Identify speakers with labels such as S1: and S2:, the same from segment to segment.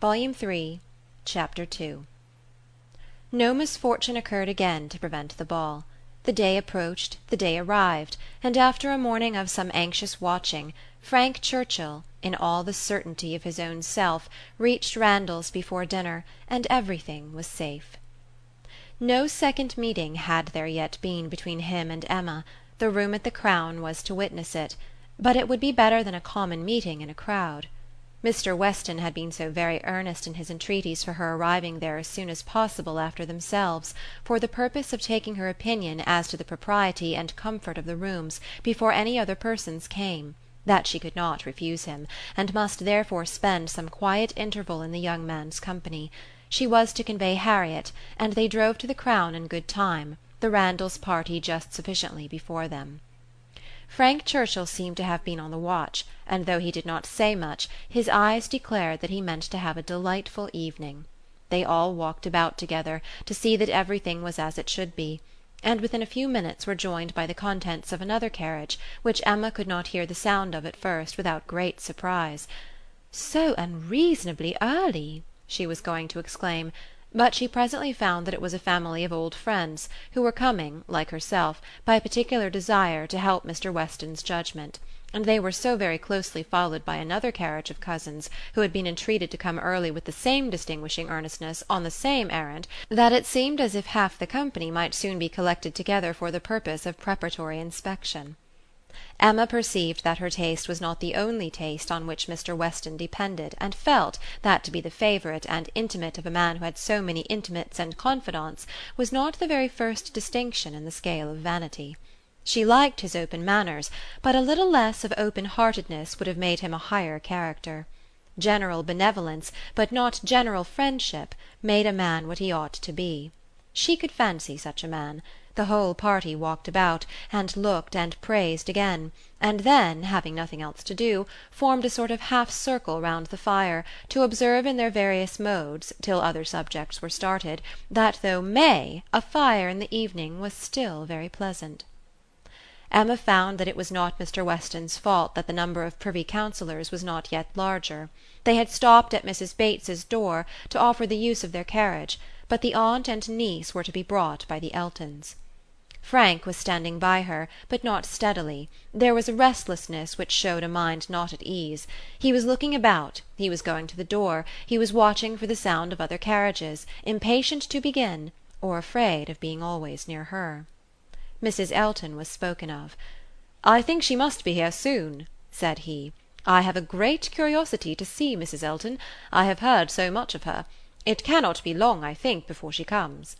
S1: Volume Three, Chapter II No misfortune occurred again to prevent the ball. The day approached, the day arrived, and after a morning of some anxious watching, Frank Churchill, in all the certainty of his own self, reached Randalls before dinner, and everything was safe. No second meeting had there yet been between him and Emma; the room at the Crown was to witness it; but it would be better than a common meeting in a crowd. Mr. Weston had been so very earnest in his entreaties for her arriving there as soon as possible after themselves, for the purpose of taking her opinion as to the propriety and comfort of the rooms before any other persons came, that she could not refuse him, and must therefore spend some quiet interval in the young man's company. She was to convey Harriet, and they drove to the Crown in good time, the Randalls party just sufficiently before them. Frank Churchill seemed to have been on the watch, and though he did not say much, his eyes declared that he meant to have a delightful evening. They all walked about together, to see that everything was as it should be, and within a few minutes were joined by the contents of another carriage, which Emma could not hear the sound of at first without great surprise. "So unreasonably early!" she was going to exclaim but she presently found that it was a family of old friends, who were coming, like herself, by a particular desire to help Mr. Weston's judgment; and they were so very closely followed by another carriage of cousins, who had been entreated to come early with the same distinguishing earnestness, on the same errand, that it seemed as if half the company might soon be collected together for the purpose of preparatory inspection. Emma perceived that her taste was not the only taste on which Mr. Weston depended, and felt, that to be the favourite and intimate of a man who had so many intimates and confidants was not the very first distinction in the scale of vanity. She liked his open manners, but a little less of open heartedness would have made him a higher character. General benevolence, but not general friendship, made a man what he ought to be. She could fancy such a man. The whole party walked about, and looked and praised again, and then, having nothing else to do, formed a sort of half circle round the fire, to observe in their various modes, till other subjects were started, that though May, a fire in the evening was still very pleasant. Emma found that it was not Mr. Weston's fault that the number of privy councillors was not yet larger. They had stopped at Mrs. Bates's door to offer the use of their carriage, but the aunt and niece were to be brought by the Eltons. Frank was standing by her, but not steadily; there was a restlessness which showed a mind not at ease. He was looking about, he was going to the door, he was watching for the sound of other carriages, impatient to begin, or afraid of being always near her. Mrs. Elton was spoken of. "I think she must be here soon," said he. "I have a great curiosity to see Mrs. Elton; I have heard so much of her. It cannot be long, I think, before she comes."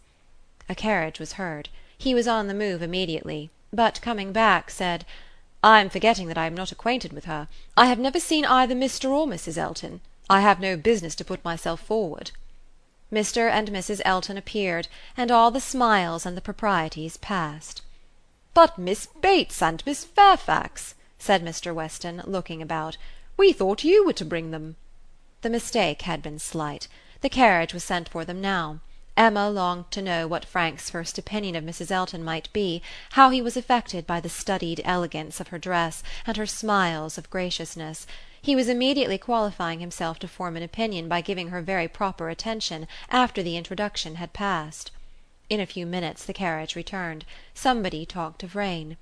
S1: A carriage was heard. He was on the move immediately, but coming back, said, "I am forgetting that I am not acquainted with her. I have never seen either Mr. or Mrs. Elton. I have no business to put myself forward." Mr. and Mrs. Elton appeared, and all the smiles and the proprieties passed. "But Miss Bates and Miss Fairfax!" said Mr. Weston, looking about. "We thought you were to bring them." The mistake had been slight. The carriage was sent for them now. Emma longed to know what Frank's first opinion of Mrs. Elton might be, how he was affected by the studied elegance of her dress, and her smiles of graciousness. He was immediately qualifying himself to form an opinion by giving her very proper attention after the introduction had passed. In a few minutes the carriage returned. Somebody talked of rain.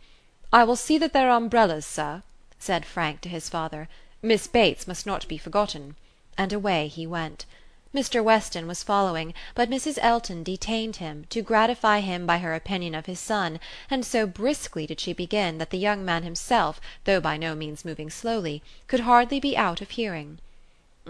S1: "I will see that there are umbrellas, sir," said Frank to his father. "Miss Bates must not be forgotten." And away he went. Mr. Weston was following, but Mrs. Elton detained him, to gratify him by her opinion of his son, and so briskly did she begin that the young man himself, though by no means moving slowly, could hardly be out of hearing.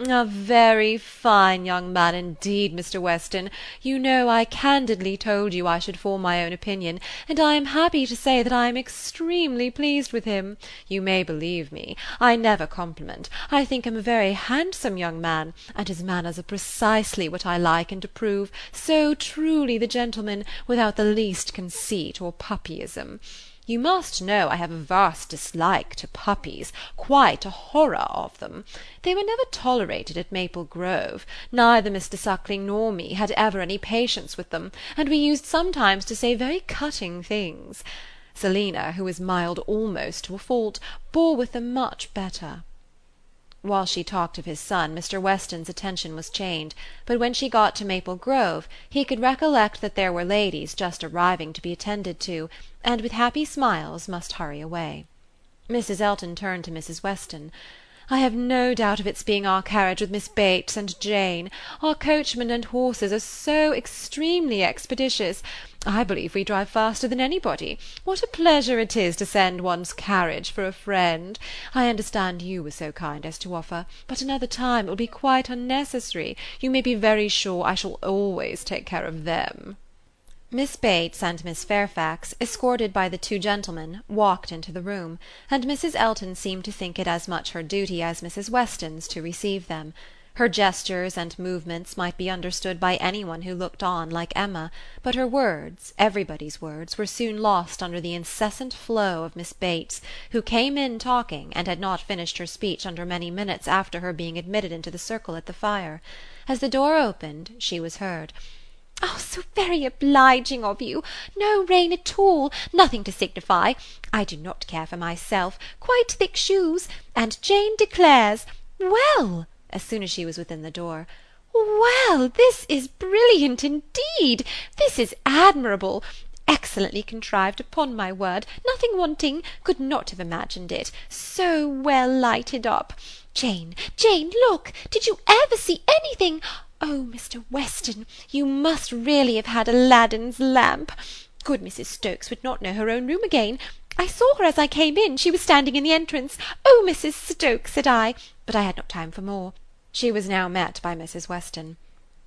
S1: "A very fine young man indeed, Mr. Weston. You know I candidly told you I should form my own opinion, and I am happy to say that I am extremely pleased with him. You may believe me. I never compliment. I think him a very handsome young man, and his manners are precisely what I like and approve, so truly the gentleman, without the least conceit or puppyism. You must know I have a vast dislike to puppies, quite a horror of them. They were never tolerated at Maple Grove; neither Mr. Suckling nor me had ever any patience with them, and we used sometimes to say very cutting things. Selina, who is mild almost to a fault, bore with them much better." While she talked of his son Mr. Weston's attention was chained, but when she got to Maple Grove he could recollect that there were ladies just arriving to be attended to, and with happy smiles must hurry away. Mrs. Elton turned to Mrs. Weston. "I have no doubt of its being our carriage with Miss Bates and Jane. Our coachman and horses are so extremely expeditious. I believe we drive faster than anybody. What a pleasure it is to send one's carriage for a friend! I understand you were so kind as to offer, but another time it will be quite unnecessary. You may be very sure I shall always take care of them." Miss Bates and Miss Fairfax, escorted by the two gentlemen, walked into the room, and Mrs. Elton seemed to think it as much her duty as Mrs. Weston's to receive them. Her gestures and movements might be understood by any one who looked on like Emma, but her words, everybody's words, were soon lost under the incessant flow of Miss Bates, who came in talking, and had not finished her speech under many minutes after her being admitted into the circle at the fire. As the door opened she was heard. "Oh, so very obliging of you! No rain at all; nothing to signify. I do not care for myself; quite thick shoes; and Jane declares Well!" as soon as she was within the door, "well! this is brilliant indeed! This is admirable! Excellently contrived, upon my word; nothing wanting; could not have imagined it; so well lighted up. Jane, Jane, look! Did you ever see anything? Oh, Mr. Weston, you must really have had Aladdin's lamp. Good Mrs. Stokes would not know her own room again. I saw her as I came in; she was standing in the entrance. Oh, Mrs. Stokes, said I; but I had not time for more. She was now met by Mrs. Weston.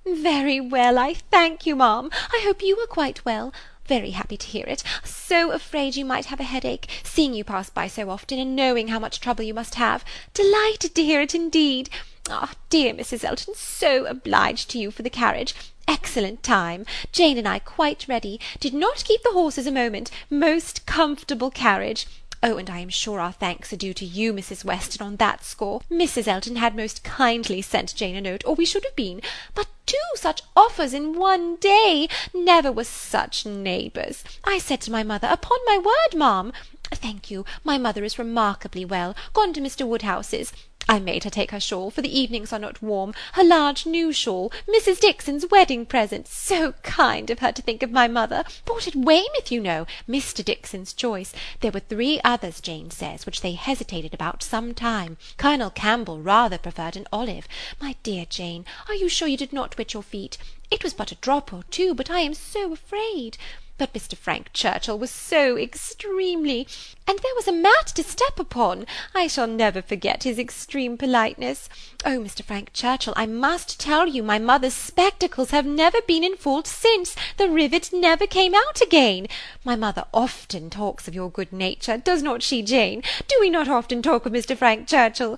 S1: Very well, I thank you, ma'am. I hope you are quite well. Very happy to hear it. So afraid you might have a headache, seeing you pass by so often, and knowing how much trouble you must have. Delighted to hear it indeed. Ah, dear Mrs. Elton, so obliged to you for the carriage. Excellent time. Jane and I quite ready. Did not keep the horses a moment. Most comfortable carriage. Oh, and I am sure our thanks are due to you, Mrs. Weston, on that score. Mrs. Elton had most kindly sent Jane a note, or we should have been. But two such offers in one day! Never were such neighbours. I said to my mother, upon my word, ma'am, Thank you, my mother is remarkably well, gone to Mr. Woodhouse's. I made her take her shawl, for the evenings are not warm, her large new shawl, Mrs. Dixon's wedding present, so kind of her to think of my mother, bought at Weymouth, you know, Mr. Dixon's choice. There were three others, Jane says, which they hesitated about some time. Colonel Campbell rather preferred an olive. My dear Jane, are you sure you did not wet your feet? It was but a drop or two, but I am so afraid. But Mr. Frank Churchill was so extremely and there was a mat to step upon. I shall never forget his extreme politeness. Oh, Mr. Frank Churchill, I must tell you my mother's spectacles have never been in fault since; the rivet never came out again. My mother often talks of your good nature, does not she, Jane? Do we not often talk of Mr. Frank Churchill?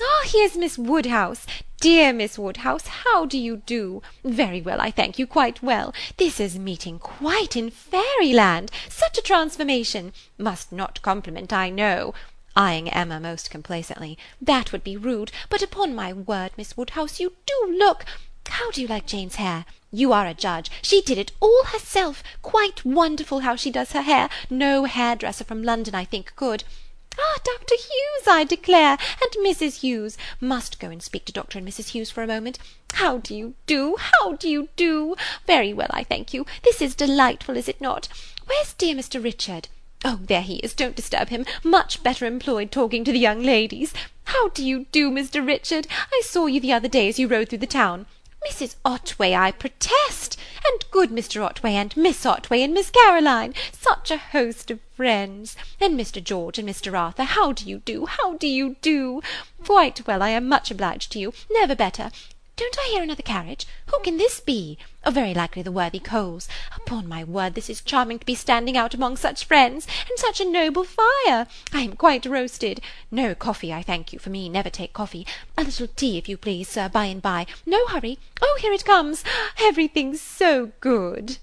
S1: Ah, here's Miss Woodhouse. Dear Miss Woodhouse, how do you do? Very well, I thank you, quite well. This is meeting quite in fairyland. Such a transformation. Must not compliment, I know eyeing Emma most complacently. That would be rude, but upon my word, Miss Woodhouse, you do look How do you like Jane's hair? You are a judge. She did it all herself. Quite wonderful how she does her hair. No hairdresser from London, I think, could. Ah, Dr. Hughes, I declare, and Mrs. Hughes. Must go and speak to Dr. and Mrs. Hughes for a moment. How do you do? How do you do? Very well, I thank you. This is delightful, is it not? Where's dear Mr. Richard? Oh, there he is. Don't disturb him. Much better employed talking to the young ladies. How do you do, Mr. Richard? I saw you the other day as you rode through the town. Mrs. Otway, I protest! And good Mr. Otway, and Miss Otway, and Miss Caroline! Such a host of friends! And Mr. George and Mr. Arthur, how do you do? How do you do? Quite well, I am much obliged to you. Never better. Don't I hear another carriage? Who can this be? Oh, very likely the worthy Coles. Upon my word, this is charming to be standing out among such friends, and such a noble fire. I am quite roasted. No coffee, I thank you, for me never take coffee. A little tea, if you please, sir, by and by. No hurry. Oh, here it comes. Everything's so good.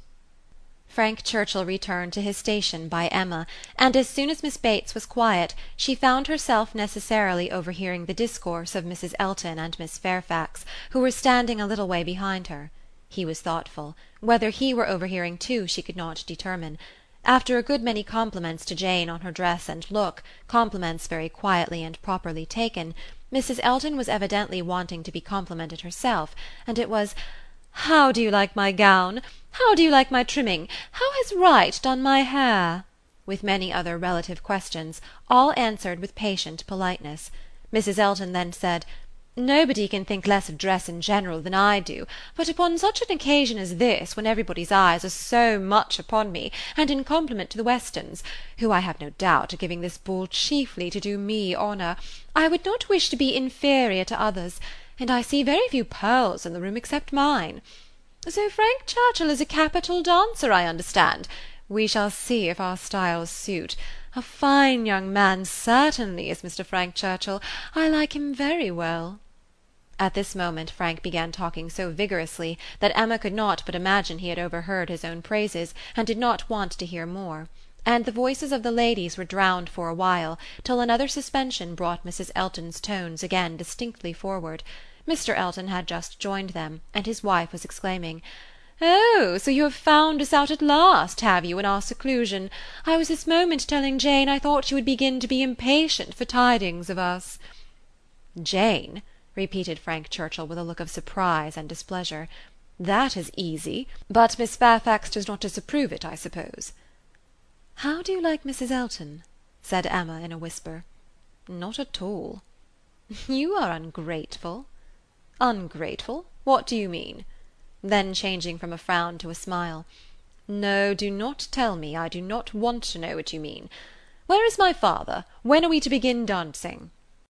S1: Frank Churchill returned to his station by Emma, and as soon as Miss Bates was quiet she found herself necessarily overhearing the discourse of Mrs. Elton and Miss Fairfax, who were standing a little way behind her. He was thoughtful; whether he were overhearing too she could not determine. After a good many compliments to Jane on her dress and look, compliments very quietly and properly taken, Mrs. Elton was evidently wanting to be complimented herself, and it was "How do you like my gown? How do you like my trimming? How has Wright done my hair?" with many other relative questions, all answered with patient politeness. Mrs. Elton then said Nobody can think less of dress in general than I do, but upon such an occasion as this, when everybody's eyes are so much upon me, and in compliment to the Westons, who I have no doubt are giving this ball chiefly to do me honour, I would not wish to be inferior to others, and I see very few pearls in the room except mine. So Frank Churchill is a capital dancer, I understand. We shall see if our styles suit. A fine young man certainly is Mr. Frank Churchill. I like him very well. At this moment Frank began talking so vigorously that Emma could not but imagine he had overheard his own praises, and did not want to hear more; and the voices of the ladies were drowned for a while, till another suspension brought Mrs. Elton's tones again distinctly forward. Mr. Elton had just joined them, and his wife was exclaiming "Oh, so you have found us out at last, have you, in our seclusion? I was this moment telling Jane I thought you would begin to be impatient for tidings of us." "Jane!" repeated Frank Churchill with a look of surprise and displeasure. "That is easy; but Miss Fairfax does not disapprove it, I suppose." "How do you like Mrs. Elton?" said Emma in a whisper. "Not at all." "You are ungrateful." "Ungrateful? What do you mean?" Then changing from a frown to a smile. "No, do not tell me; I do not want to know what you mean. Where is my father? When are we to begin dancing?"